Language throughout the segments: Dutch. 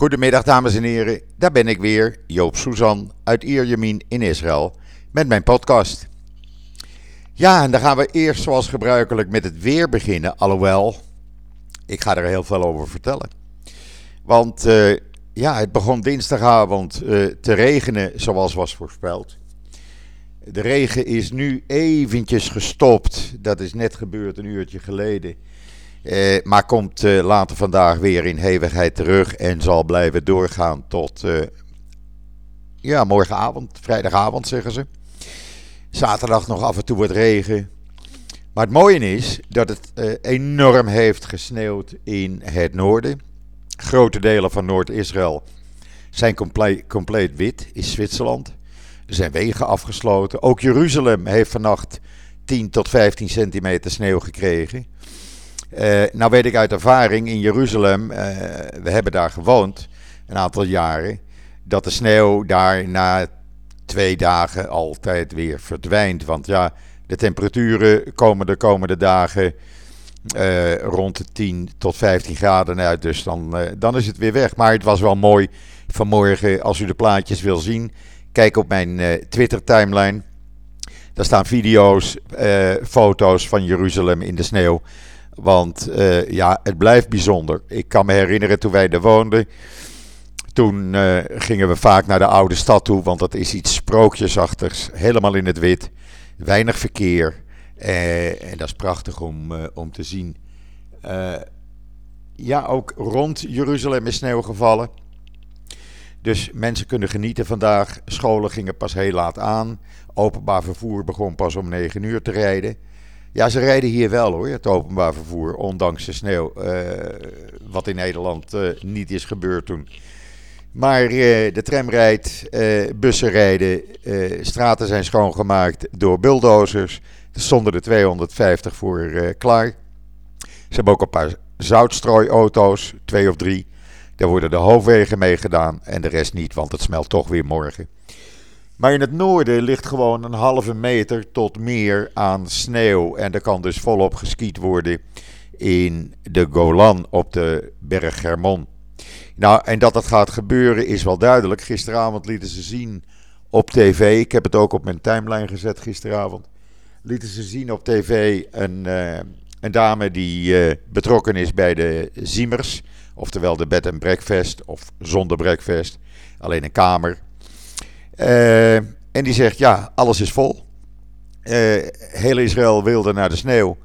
Goedemiddag dames en heren, daar ben ik weer, Joop Suzan uit Ierjemien in Israël met mijn podcast. Ja, en dan gaan we eerst zoals gebruikelijk met het weer beginnen, alhoewel ik ga er heel veel over vertellen. Want uh, ja, het begon dinsdagavond uh, te regenen zoals was voorspeld. De regen is nu eventjes gestopt, dat is net gebeurd een uurtje geleden. Eh, maar komt eh, later vandaag weer in hevigheid terug en zal blijven doorgaan tot eh, ja, morgenavond, vrijdagavond zeggen ze. Zaterdag nog af en toe wat regen. Maar het mooie is dat het enorm heeft gesneeuwd in het noorden. Grote delen van Noord-Israël zijn compleet wit, is Zwitserland. Er zijn wegen afgesloten. Ook Jeruzalem heeft vannacht 10 tot 15 centimeter sneeuw gekregen. Uh, nou weet ik uit ervaring in Jeruzalem, uh, we hebben daar gewoond een aantal jaren, dat de sneeuw daar na twee dagen altijd weer verdwijnt. Want ja, de temperaturen komen de komende dagen uh, rond de 10 tot 15 graden uit, dus dan, dan is het weer weg. Maar het was wel mooi vanmorgen, als u de plaatjes wil zien, kijk op mijn Twitter-timeline. Daar staan video's, foto's van Jeruzalem in de sneeuw. Want uh, ja, het blijft bijzonder. Ik kan me herinneren toen wij er woonden. Toen uh, gingen we vaak naar de oude stad toe, want dat is iets sprookjesachtigs. Helemaal in het wit. Weinig verkeer. Uh, en dat is prachtig om, om te zien. ja, ook rond Jeruzalem is sneeuw gevallen. Dus mensen kunnen genieten vandaag. Scholen gingen pas heel laat aan. Openbaar vervoer begon pas om 9 uur te rijden. Ja, ze rijden hier wel hoor, het openbaar vervoer, ondanks de sneeuw. Uh, wat in Nederland uh, niet is gebeurd toen. Maar uh, de tram rijdt, bussen rijden, straten zijn schoongemaakt door bulldozers. Er stonden er 250 voor klaar. Ze hebben ook een paar zoutstrooiauto's, twee of drie. Daar worden de hoofdwegen mee gedaan en de rest niet, want het smelt toch weer morgen. Maar in het noorden ligt gewoon een halve meter tot meer aan sneeuw. En er kan dus volop geskiet worden in de Golan op de berg Hermon. Nou, en dat dat gaat gebeuren is wel duidelijk. Gisteravond lieten ze zien op tv. Ik heb het ook op mijn timeline gezet gisteravond. Lieten ze zien op tv een, uh, een dame die uh, betrokken is bij de Ziemers. Oftewel de bed and breakfast of zonder breakfast. Alleen een kamer. Uh, en die zegt, ja, alles is vol. Uh, heel Israël wilde naar de sneeuw.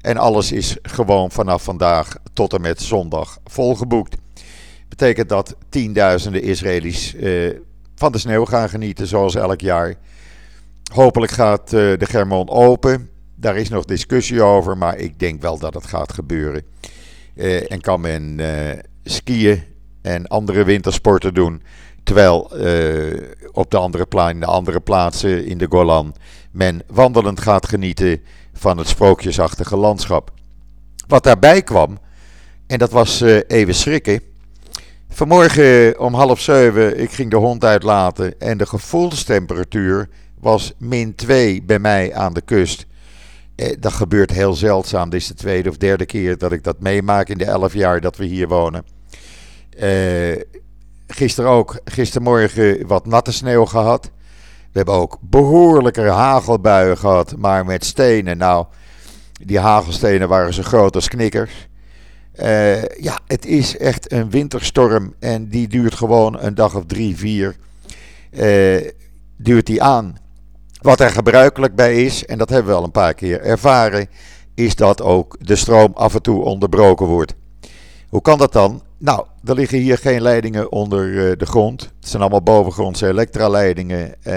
En alles is gewoon vanaf vandaag tot en met zondag volgeboekt. Betekent dat tienduizenden Israëli's uh, van de sneeuw gaan genieten, zoals elk jaar. Hopelijk gaat de Germon open. Daar is nog discussie over, maar ik denk wel dat het gaat gebeuren. en kan men skiën en andere wintersporten doen. Terwijl uh, op de andere, in de andere plaatsen in de Golan men wandelend gaat genieten van het sprookjesachtige landschap. Wat daarbij kwam, en dat was uh, even schrikken. Vanmorgen om half zeven, ik ging de hond uitlaten en de gevoelstemperatuur was min 2 bij mij aan de kust. Eh, dat gebeurt heel zeldzaam. Dit is de tweede of derde keer dat ik dat meemaak in de elf jaar dat we hier wonen. Eh Gisteren ook, gistermorgen wat natte sneeuw gehad. We hebben ook behoorlijke hagelbuien gehad, maar met stenen. Nou, die hagelstenen waren zo groot als knikkers. Uh, ja, het is echt een winterstorm en die duurt gewoon een dag of drie, vier. Uh, duurt die aan. Wat er gebruikelijk bij is, en dat hebben we al een paar keer ervaren, is dat ook de stroom af en toe onderbroken wordt. Hoe kan dat dan? Nou, er liggen hier geen leidingen onder uh, de grond. Het zijn allemaal bovengrondse elektraleidingen. Uh,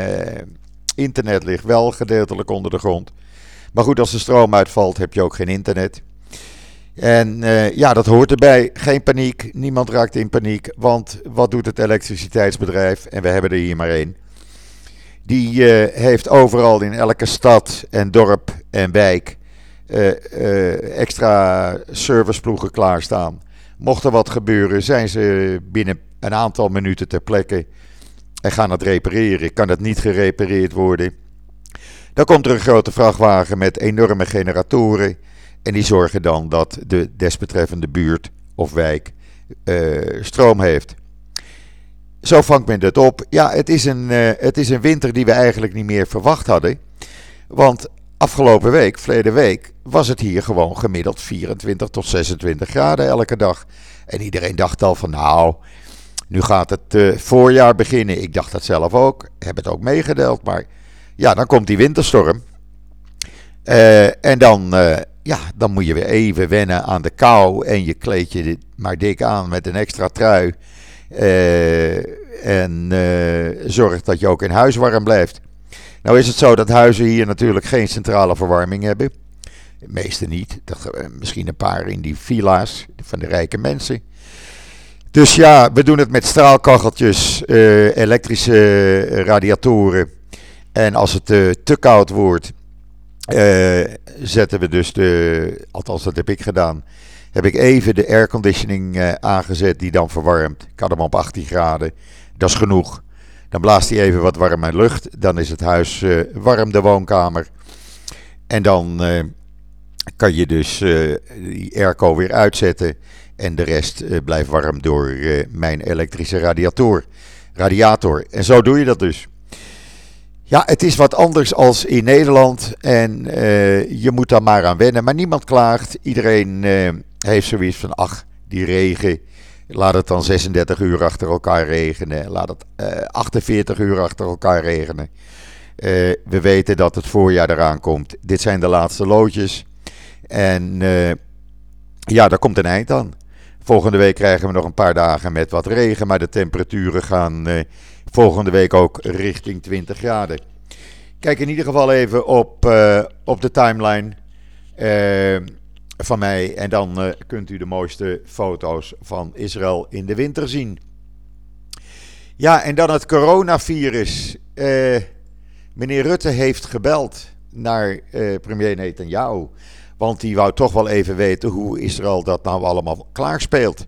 internet ligt wel gedeeltelijk onder de grond. Maar goed, als de stroom uitvalt, heb je ook geen internet. En uh, ja, dat hoort erbij. Geen paniek. Niemand raakt in paniek. Want wat doet het elektriciteitsbedrijf? En we hebben er hier maar één. Die heeft overal in elke stad en dorp en wijk extra serviceploegen klaarstaan. Mocht er wat gebeuren, zijn ze binnen een aantal minuten ter plekke en gaan het repareren. Kan het niet gerepareerd worden? Dan komt er een grote vrachtwagen met enorme generatoren. En die zorgen dan dat de desbetreffende buurt of wijk uh, stroom heeft. zo vangt men het op. Ja, het is, een, het is een winter die we eigenlijk niet meer verwacht hadden. Want afgelopen week, verleden week, was het hier gewoon gemiddeld 24 tot 26 graden elke dag. En iedereen dacht al van nou, nu gaat het uh, voorjaar beginnen. Ik dacht dat zelf ook, heb het ook meegedeeld. Maar ja, dan komt die winterstorm. Uh, en dan, uh, ja, dan moet je weer even wennen aan de kou. En je kleed je maar dik aan met een extra trui. en zorg dat je ook in huis warm blijft. Nou is het zo dat huizen hier natuurlijk geen centrale verwarming hebben. De meeste niet. Dat, misschien een paar in die villa's van de rijke mensen. Dus ja, we doen het met straalkacheltjes, uh, elektrische radiatoren. En als het te koud wordt, zetten we dus de, althans dat heb ik gedaan, heb ik even de airconditioning aangezet die dan verwarmt. Ik had hem op 18 graden, dat is genoeg. Dan blaast hij even wat warme lucht, dan is het huis warm, de woonkamer. En dan kan je dus die airco weer uitzetten. En de rest blijft warm door mijn elektrische radiator, radiator. En zo doe je dat dus. Ja, het is wat anders als in Nederland. En je moet daar maar aan wennen. Maar niemand klaagt. Iedereen heeft zoiets van: ach, die regen. Laat het dan 36 uur achter elkaar regenen. Laat het 48 uur achter elkaar regenen. we weten dat het voorjaar eraan komt. Dit zijn de laatste loodjes. En ja, daar komt een eind aan. Volgende week krijgen we nog een paar dagen met wat regen, maar de temperaturen gaan eh, volgende week ook richting 20 graden. Kijk in ieder geval even op, op de timeline van mij en dan uh, kunt u de mooiste foto's van Israël in de winter zien. Ja, en dan het coronavirus. meneer Rutte heeft gebeld naar premier Netanyahu. Want die wou toch wel even weten hoe Israël dat nou allemaal klaarspeelt.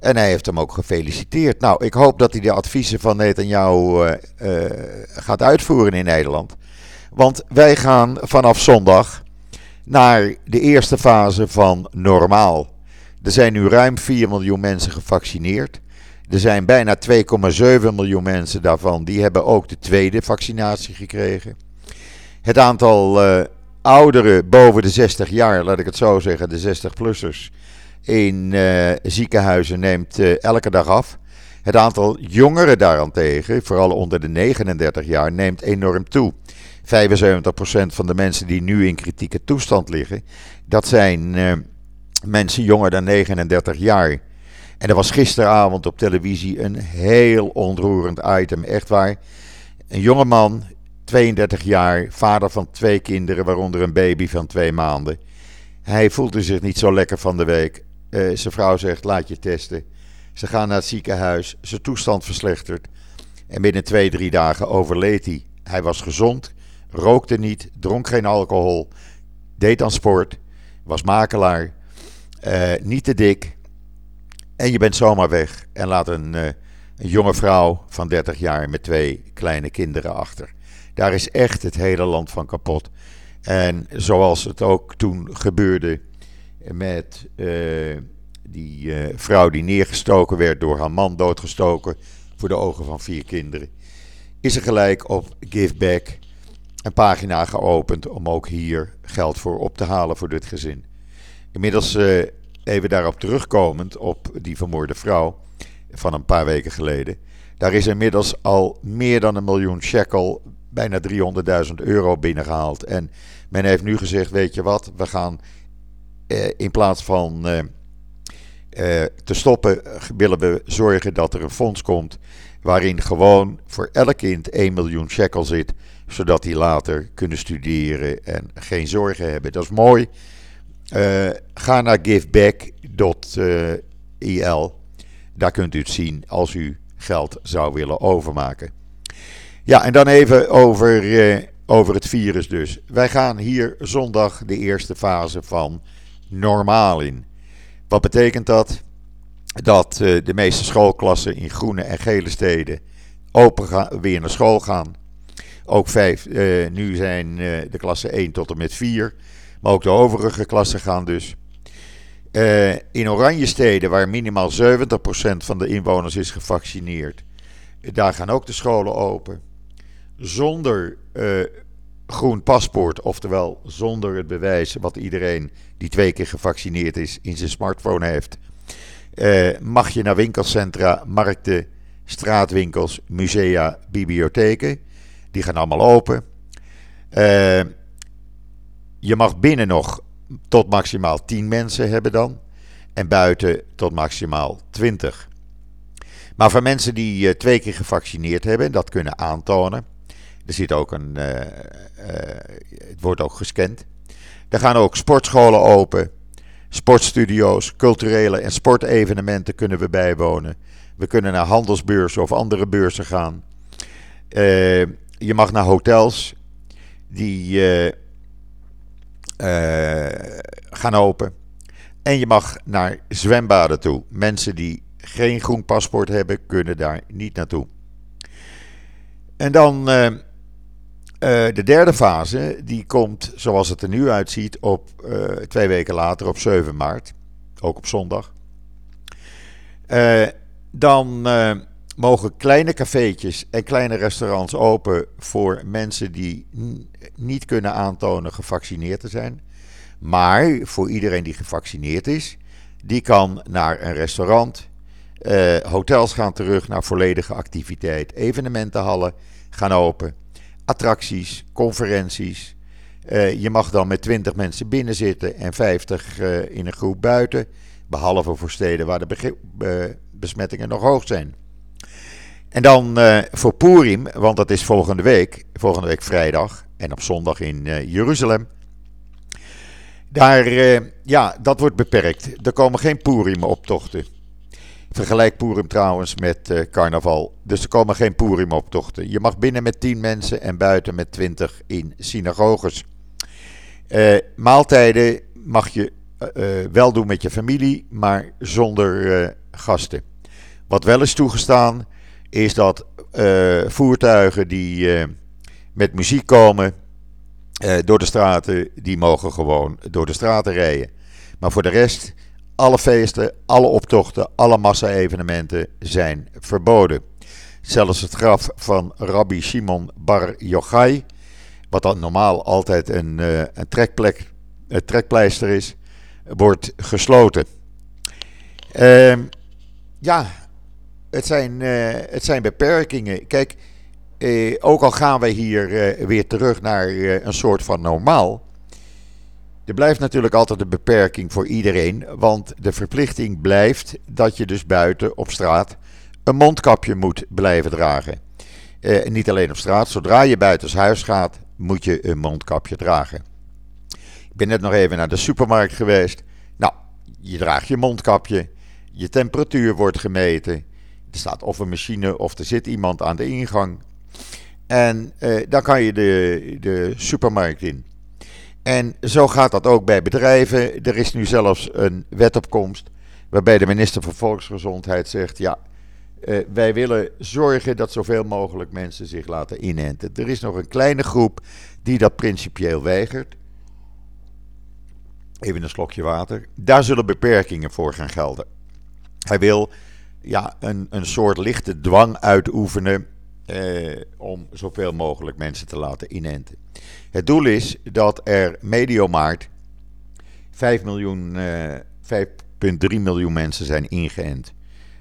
En hij heeft hem ook gefeliciteerd. Nou, ik hoop dat hij de adviezen van Netanyahu gaat uitvoeren in Nederland. Want wij gaan vanaf zondag naar de eerste fase van normaal. Er zijn nu ruim 4 miljoen mensen gevaccineerd. Er zijn bijna 2,7 miljoen mensen daarvan die hebben ook de tweede vaccinatie gekregen. Het aantal uh, ouderen boven de 60 jaar, laat ik het zo zeggen, de 60-plussers, in uh, ziekenhuizen neemt uh, elke dag af. Het aantal jongeren daarentegen, vooral onder de 39 jaar, neemt enorm toe. 75% van de mensen die nu in kritieke toestand liggen, dat zijn uh, mensen jonger dan 39 jaar. En er was gisteravond op televisie een heel ontroerend item, echt waar. Een jongeman 32 jaar, vader van twee kinderen, waaronder een baby van twee maanden. Hij voelde zich niet zo lekker van de week. Uh, zijn vrouw zegt: laat je testen. Ze gaan naar het ziekenhuis, zijn toestand verslechtert. En binnen twee, drie dagen overleed hij. Hij was gezond, rookte niet, dronk geen alcohol, deed aan sport, was makelaar, uh, niet te dik. En je bent zomaar weg en laat een, uh, een jonge vrouw van 30 jaar met twee kleine kinderen achter. Daar is echt het hele land van kapot. En zoals het ook toen gebeurde met uh, die vrouw die neergestoken werd door haar man, doodgestoken voor de ogen van vier kinderen, is er gelijk op Give Back een pagina geopend om ook hier geld voor op te halen voor dit gezin. Inmiddels uh, even daarop terugkomend op die vermoorde vrouw van een paar weken geleden. Daar is inmiddels al meer dan een miljoen shekel bijna 300.000 euro binnengehaald. En men heeft nu gezegd: Weet je wat, we gaan eh, in plaats van eh, eh, te stoppen, willen we zorgen dat er een fonds komt. Waarin gewoon voor elk kind 1 miljoen shekel zit. zodat die later kunnen studeren en geen zorgen hebben. Dat is mooi. Eh, ga naar giveback.il. Daar kunt u het zien als u geld zou willen overmaken. Ja, en dan even over, eh, over het virus dus. Wij gaan hier zondag de eerste fase van normaal in. Wat betekent dat? Dat eh, de meeste schoolklassen in groene en gele steden open gaan, weer naar school gaan. Ook vijf, eh, nu zijn eh, de klassen 1 tot en met 4. Maar ook de overige klassen gaan dus. In oranje steden, waar minimaal 70% van de inwoners is gevaccineerd, Daar gaan ook de scholen open. Zonder groen paspoort, oftewel zonder het bewijs wat iedereen die twee keer gevaccineerd is in zijn smartphone heeft, uh, mag je naar winkelcentra, markten, straatwinkels, musea, bibliotheken. Die gaan allemaal open. Uh, je mag binnen nog tot maximaal 10 mensen hebben dan. En buiten tot maximaal 20. Maar voor mensen die uh, twee keer gevaccineerd hebben, dat kunnen aantonen. Er zit ook een. Het wordt ook gescand. Er gaan ook sportscholen open. Sportstudio's, culturele en sportevenementen kunnen we bijwonen. We kunnen naar handelsbeurzen of andere beurzen gaan. je mag naar hotels die gaan open. En je mag naar zwembaden toe. Mensen die geen groen paspoort hebben, kunnen daar niet naartoe. En dan uh, de derde fase, die komt zoals het er nu uitziet op uh, twee weken later op 7 maart, ook op zondag. dan mogen kleine cafeetjes en kleine restaurants open voor mensen die niet kunnen aantonen gevaccineerd te zijn. Maar voor iedereen die gevaccineerd is, die kan naar een restaurant. Hotels gaan terug naar volledige activiteit. Evenementenhallen gaan open. Attracties, conferenties. Uh, je mag dan met 20 mensen binnen zitten en 50 uh, eh, in een groep buiten. Behalve voor steden waar de besmettingen nog hoog zijn. En dan voor Purim, want dat is volgende week, volgende week vrijdag en op zondag in Jeruzalem. Daar, ja, dat wordt beperkt. Er komen geen Purim-optochten. Vergelijk Purim trouwens met uh, carnaval. Dus er komen geen Purim-optochten. Je mag binnen met 10 mensen en buiten met 20 in synagoges. Uh, maaltijden mag je wel doen met je familie, maar zonder gasten. Wat wel is toegestaan, is dat voertuigen die met muziek komen door de straten, die mogen gewoon door de straten rijden. Maar voor de rest, alle feesten, alle optochten, alle massa-evenementen zijn verboden. Zelfs het graf van Rabbi Shimon Bar Yochai, wat dan normaal altijd een, een trekplek, een trekpleister is, wordt gesloten. Uh, ja, het zijn, uh, het zijn beperkingen. Kijk, eh, ook al gaan we hier eh, weer terug naar eh, een soort van normaal. Er blijft natuurlijk altijd een beperking voor iedereen. Want de verplichting blijft dat je dus buiten op straat een mondkapje moet blijven dragen. Eh, niet alleen op straat, zodra je buiten huis gaat, moet je een mondkapje dragen. Ik ben net nog even naar de supermarkt geweest. Nou, je draagt je mondkapje. Je temperatuur wordt gemeten. Er staat of een machine of er zit iemand aan de ingang. En uh, dan kan je de, de supermarkt in. En zo gaat dat ook bij bedrijven. Er is nu zelfs een wet op komst waarbij de minister van Volksgezondheid zegt: ja, uh, wij willen zorgen dat zoveel mogelijk mensen zich laten inenten. Er is nog een kleine groep die dat principieel weigert. Even een slokje water. Daar zullen beperkingen voor gaan gelden. Hij wil ja, een, een soort lichte dwang uitoefenen eh, om zoveel mogelijk mensen te laten inenten. Het doel is dat er medio maart 5 miljoen, eh, 5,3 miljoen mensen zijn ingeënt.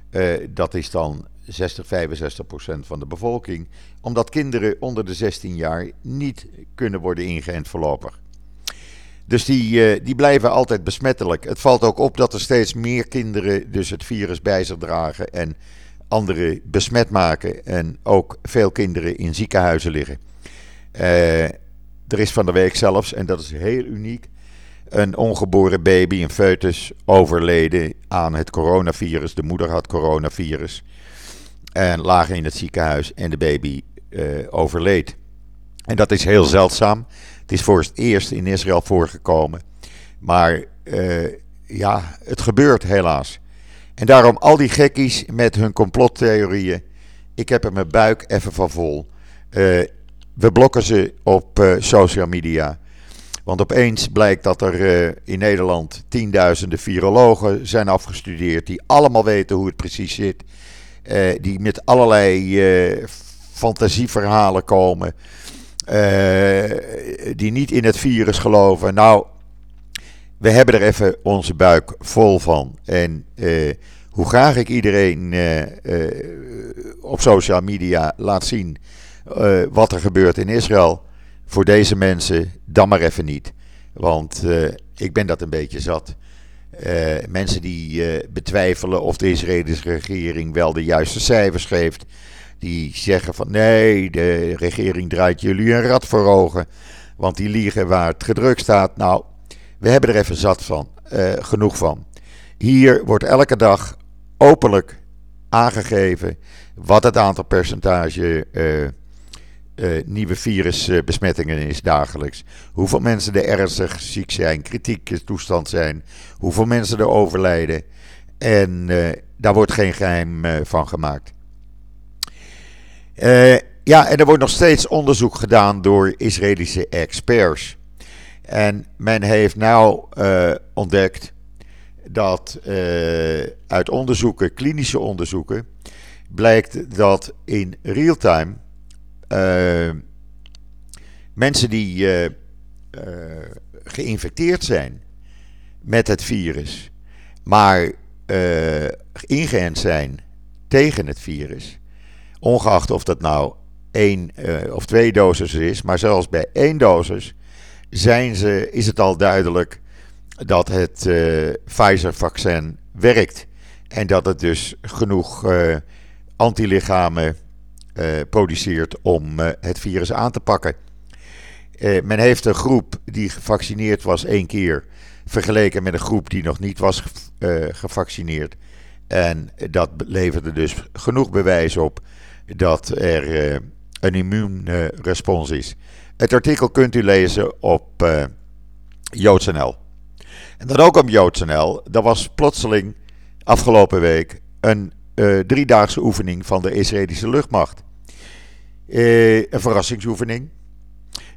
Eh, dat is dan 60, 65 procent van de bevolking. Omdat kinderen onder de 16 jaar niet kunnen worden ingeënt voorlopig. Dus die, uh, die blijven altijd besmettelijk. Het valt ook op dat er steeds meer kinderen dus het virus bij zich dragen en anderen besmet maken en ook veel kinderen in ziekenhuizen liggen. Uh, er is van de week zelfs, en dat is heel uniek, een ongeboren baby, een foetus, overleden aan het coronavirus. De moeder had coronavirus en lagen in het ziekenhuis en de baby uh, overleed. En dat is heel zeldzaam. Het is voor het eerst in Israël voorgekomen. Maar uh, ja, het gebeurt helaas. En daarom al die gekkies met hun complottheorieën. Ik heb er mijn buik even van vol. Uh, we blokken ze op uh, social media. Want opeens blijkt dat er uh, in Nederland tienduizenden virologen zijn afgestudeerd. Die allemaal weten hoe het precies zit. die met allerlei fantasieverhalen komen. die niet in het virus geloven. Nou, we hebben er even onze buik vol van. En hoe graag ik iedereen op social media laat zien wat er gebeurt in Israël. Voor deze mensen dan maar even niet. Want ik ben dat een beetje zat. Mensen die betwijfelen of de Israëlische regering wel de juiste cijfers geeft. Die zeggen van nee, de regering draait jullie een rat voor ogen. Want die liegen waar het gedrukt staat. Nou, we hebben er even zat van. Uh, genoeg van. Hier wordt elke dag openlijk aangegeven wat het aantal percentage uh, nieuwe virusbesmettingen is dagelijks. Hoeveel mensen er ernstig ziek zijn, kritieke toestand zijn. Hoeveel mensen er overlijden. En daar wordt geen geheim van gemaakt. ja, en er wordt nog steeds onderzoek gedaan door Israëlische experts. En men heeft nou ontdekt dat uit onderzoeken, klinische onderzoeken, blijkt dat in real time uh, mensen die geïnfecteerd zijn met het virus, maar ingeënt zijn tegen het virus, ongeacht of dat nou één of twee doses is, maar zelfs bij één dosis zijn ze, is het al duidelijk dat het Pfizer-vaccin werkt. En dat het dus genoeg antilichamen uh, produceert om uh, het virus aan te pakken. Uh, men heeft een groep die gevaccineerd was één keer vergeleken met een groep die nog niet was gevaccineerd. En dat leverde dus genoeg bewijs op dat er een immuunrespons is. Het artikel kunt u lezen op uh, JoodsNL. En dan ook op JoodsNL, dat was plotseling afgelopen week een uh, driedaagse oefening van de Israëlische luchtmacht. Uh, een verrassingsoefening.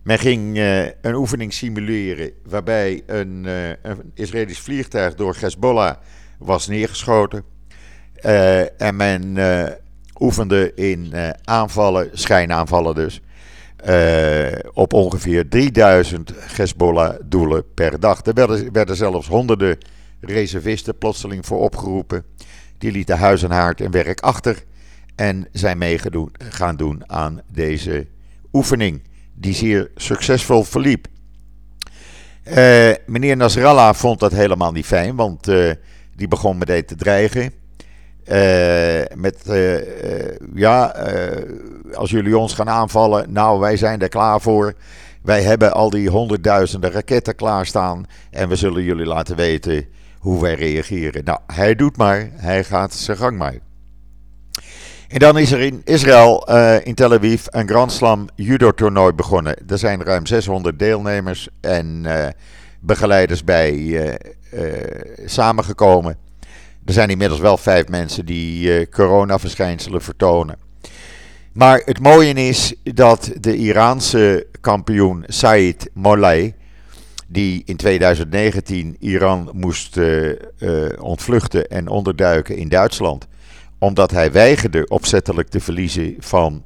Men ging een oefening simuleren waarbij een, een, Israëlisch vliegtuig door Hezbollah was neergeschoten. en men oefende in aanvallen, schijnaanvallen dus, op ongeveer 3000 Hezbollah-doelen per dag. Er werden, zelfs honderden reservisten plotseling voor opgeroepen. Die lieten huis en haard en werk achter en zijn mee gaan doen aan deze oefening, die zeer succesvol verliep. Uh, meneer Nasrallah vond dat helemaal niet fijn, want uh, die begon meteen te dreigen. Uh, met, ja, als jullie ons gaan aanvallen, nou wij zijn er klaar voor. Wij hebben al die honderdduizenden raketten klaarstaan en we zullen jullie laten weten hoe wij reageren. Nou, hij doet maar, hij gaat zijn gang maar. En dan is er in Israël, in Tel Aviv, een Grand Slam judo-toernooi begonnen. Er zijn ruim 600 deelnemers en begeleiders bij samengekomen. Er zijn inmiddels wel vijf mensen die coronaverschijnselen vertonen. Maar het mooie is dat de Iraanse kampioen Said Molay, die in 2019 Iran moest ontvluchten en onderduiken in Duitsland omdat hij weigerde opzettelijk te verliezen van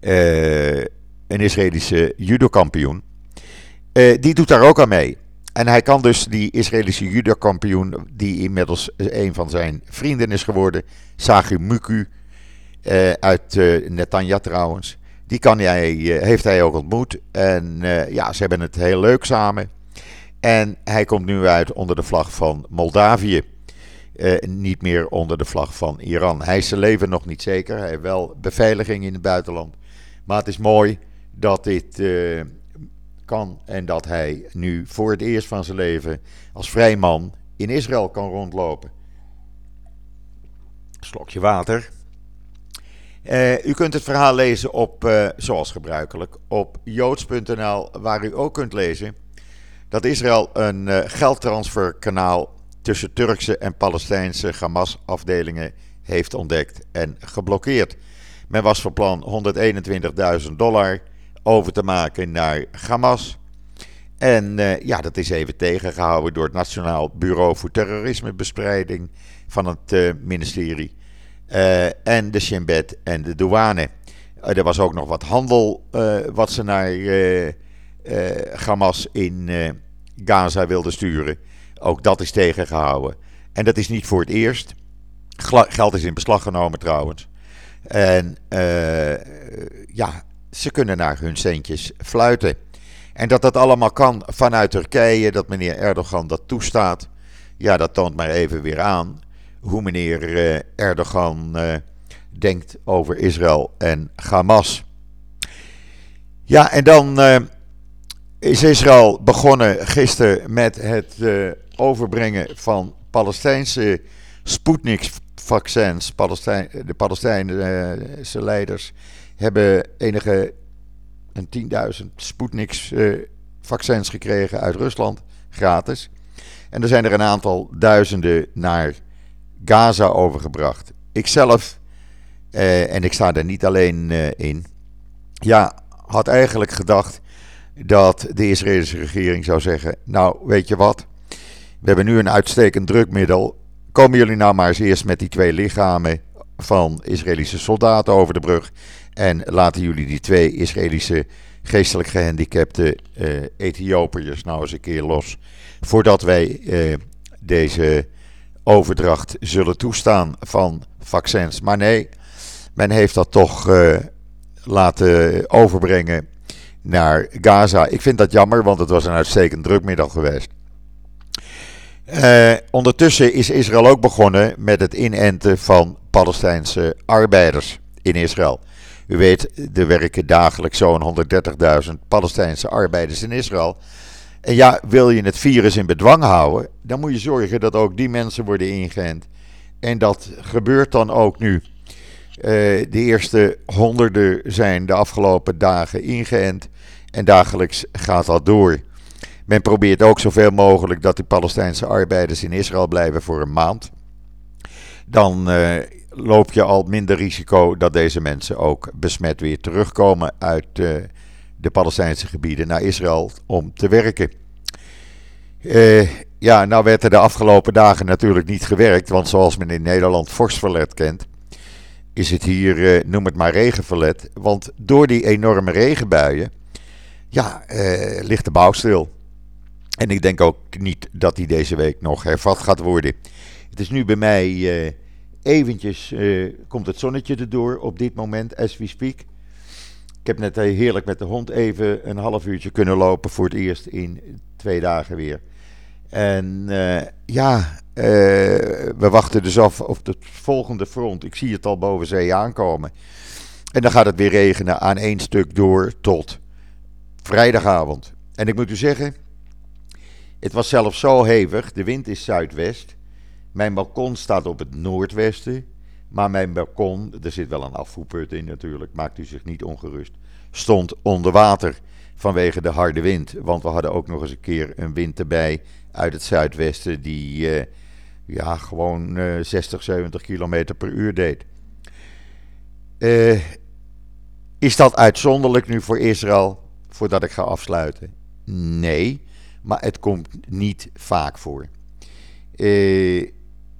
uh, een Israëlische judokampioen. Uh, die doet daar ook aan mee. En hij kan dus die Israëlische judokampioen, die inmiddels een van zijn vrienden is geworden, Sagu Muku, uh, uit Netanya trouwens, die kan hij, heeft hij ook ontmoet. En ja, ze hebben het heel leuk samen. En hij komt nu uit onder de vlag van Moldavië uh, niet meer onder de vlag van Iran. Hij is zijn leven nog niet zeker. Hij heeft wel beveiliging in het buitenland. Maar het is mooi dat dit uh, kan en dat hij nu voor het eerst van zijn leven als vrij man in Israël kan rondlopen. Slokje water. Uh, u kunt het verhaal lezen op, zoals gebruikelijk, op joods.nl, waar u ook kunt lezen dat Israël een geldtransferkanaal tussen Turkse en Palestijnse Hamas-afdelingen heeft ontdekt en geblokkeerd. Men was van plan 121.000 dollar over te maken naar Hamas. En uh, ja, dat is even tegengehouden door het Nationaal Bureau voor Terrorismebestrijding van het uh, ministerie. en de Shin Bet en de douane. er was ook nog wat handel wat ze naar Hamas in Gaza wilden sturen. Ook dat is tegengehouden. En dat is niet voor het eerst. Geld is in beslag genomen trouwens. En ja, ze kunnen naar hun centjes fluiten. En dat dat allemaal kan vanuit Turkije, dat meneer Erdogan dat toestaat. Ja, dat toont maar even weer aan hoe meneer uh, Erdogan uh, denkt over Israël en Hamas. Ja, en dan is Israël begonnen gisteren met het overbrengen van Palestijnse Sputnik-vaccins. Palestijn, de Palestijnse leiders hebben enige een 10.000 Sputnik-vaccins gekregen uit Rusland, gratis. En er zijn er een aantal duizenden naar Gaza overgebracht. Ikzelf, eh, en ik sta er niet alleen eh, in, ja, had eigenlijk gedacht dat de Israëlische regering zou zeggen: Nou, weet je wat? We hebben nu een uitstekend drukmiddel. Komen jullie nou maar eens eerst met die twee lichamen van Israëlische soldaten over de brug. En laten jullie die twee Israëlische geestelijk gehandicapte uh, Ethiopiërs nou eens een keer los. Voordat wij uh, deze overdracht zullen toestaan van vaccins. Maar nee, men heeft dat toch uh, laten overbrengen naar Gaza. Ik vind dat jammer, want het was een uitstekend drukmiddel geweest. Ondertussen is Israël ook begonnen met het inenten van Palestijnse arbeiders in Israël. U weet, er werken dagelijks zo'n 130.000 Palestijnse arbeiders in Israël. En ja, wil je het virus in bedwang houden, dan moet je zorgen dat ook die mensen worden ingeënt. En dat gebeurt dan ook nu. Uh, de eerste honderden zijn de afgelopen dagen ingeënt. En dagelijks gaat dat door. Men probeert ook zoveel mogelijk dat die Palestijnse arbeiders in Israël blijven voor een maand. Dan uh, loop je al minder risico dat deze mensen ook besmet weer terugkomen uit uh, de Palestijnse gebieden naar Israël om te werken. Uh, ja, nou werd er de afgelopen dagen natuurlijk niet gewerkt, want zoals men in Nederland vorstverlet kent, is het hier, noem het maar regenverlet. Want door die enorme regenbuien, ja, ligt de bouw stil. En ik denk ook niet dat die deze week nog hervat gaat worden. Het is nu bij mij eventjes, uh, komt het zonnetje erdoor op dit moment, as we speak. Ik heb net uh, heerlijk met de hond even een half uurtje kunnen lopen voor het eerst in twee dagen weer. En ja, we wachten dus af op het volgende front. Ik zie het al boven zee aankomen. En dan gaat het weer regenen aan één stuk door tot vrijdagavond. En ik moet u zeggen, het was zelfs zo hevig, de wind is zuidwest. Mijn balkon staat op het noordwesten. Maar mijn balkon, er zit wel een afvoerput in natuurlijk, maakt u zich niet ongerust, stond onder water vanwege de harde wind. Want we hadden ook nog eens een keer een wind erbij uit het zuidwesten die uh, ja, gewoon uh, 60, 70 kilometer per uur deed. Uh, is dat uitzonderlijk nu voor Israël, voordat ik ga afsluiten? Nee maar het komt niet vaak voor. Uh,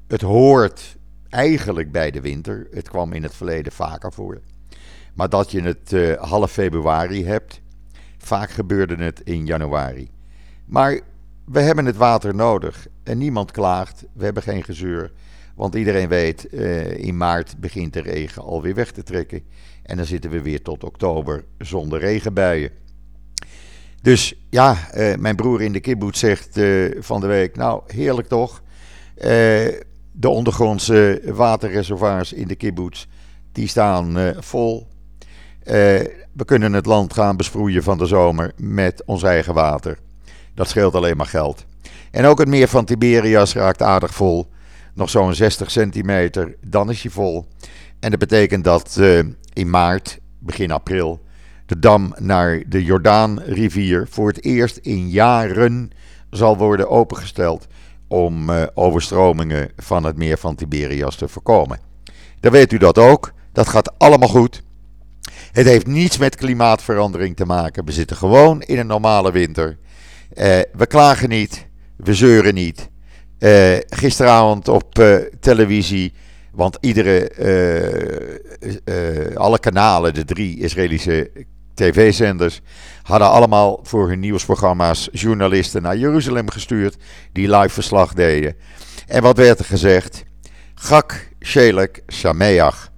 het hoort eigenlijk bij de winter. Het kwam in het verleden vaker voor. Maar dat je het uh, half februari hebt, vaak gebeurde het in januari. Maar we hebben het water nodig en niemand klaagt. We hebben geen gezeur. Want iedereen weet, uh, in maart begint de regen alweer weg te trekken. En dan zitten we weer tot oktober zonder regenbuien. Dus ja, uh, mijn broer in de kibbutz zegt van de week, nou heerlijk toch. De ondergrondse waterreservoirs in de kibbutz, die staan vol. we kunnen het land gaan besproeien van de zomer met ons eigen water. Dat scheelt alleen maar geld. En ook het meer van Tiberias raakt aardig vol. Nog zo'n 60 centimeter, dan is hij vol. En dat betekent dat in maart, begin april, de dam naar de Jordaanrivier voor het eerst in jaren zal worden opengesteld om uh, overstromingen van het meer van Tiberias te voorkomen. Dan weet u dat ook. Dat gaat allemaal goed. Het heeft niets met klimaatverandering te maken. We zitten gewoon in een normale winter. Uh, we klagen niet. We zeuren niet. Uh, gisteravond op televisie Want iedere, alle kanalen, de drie Israëlische tv-zenders, hadden allemaal voor hun nieuwsprogramma's journalisten naar Jeruzalem gestuurd die live verslag deden. En wat werd er gezegd? Gak, Shelek, Sameach.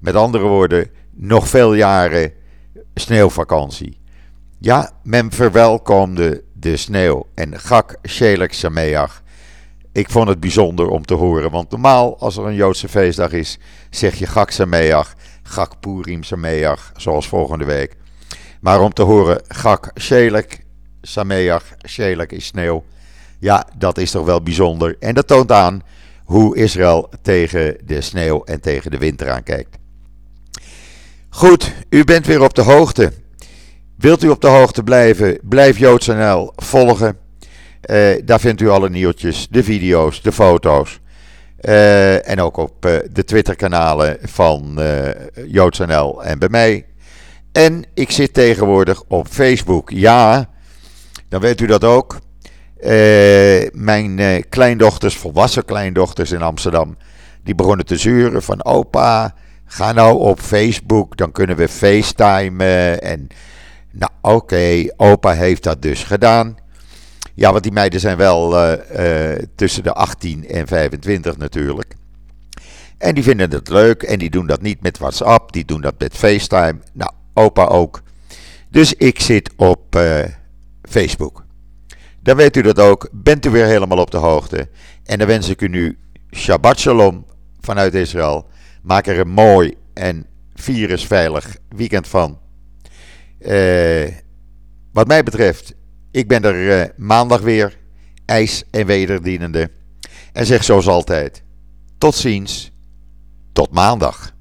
Met andere woorden, nog veel jaren sneeuwvakantie. Ja, men verwelkomde de sneeuw en Gak, Shelek, Sameach. Ik vond het bijzonder om te horen, want normaal als er een Joodse feestdag is, zeg je Gak Sameach, Gak Purim Sameach, zoals volgende week. Maar om te horen Gak Shelek, Sameach, Shelek is sneeuw, ja, dat is toch wel bijzonder. En dat toont aan hoe Israël tegen de sneeuw en tegen de winter aankijkt. Goed, u bent weer op de hoogte. Wilt u op de hoogte blijven? Blijf JoodsNL volgen. Uh, daar vindt u alle nieuwtjes, de video's, de foto's. Uh, en ook op uh, de Twitter-kanalen van JoodsNL en bij mij. En ik zit tegenwoordig op Facebook. Ja, dan weet u dat ook. mijn kleindochters, volwassen kleindochters in Amsterdam, die begonnen te zuren van opa, ga nou op Facebook, dan kunnen we facetimen. En nou oké, opa heeft dat dus gedaan. Ja, want die meiden zijn wel uh, tussen de 18 en 25 natuurlijk. En die vinden het leuk en die doen dat niet met WhatsApp, die doen dat met FaceTime. Nou, opa ook. Dus ik zit op uh, Facebook. Dan weet u dat ook. Bent u weer helemaal op de hoogte. En dan wens ik u nu Shabbat Shalom vanuit Israël. Maak er een mooi en virusveilig weekend van. wat mij betreft ik ben er uh, maandag weer, ijs en wederdienende. En zeg zoals altijd: tot ziens, tot maandag.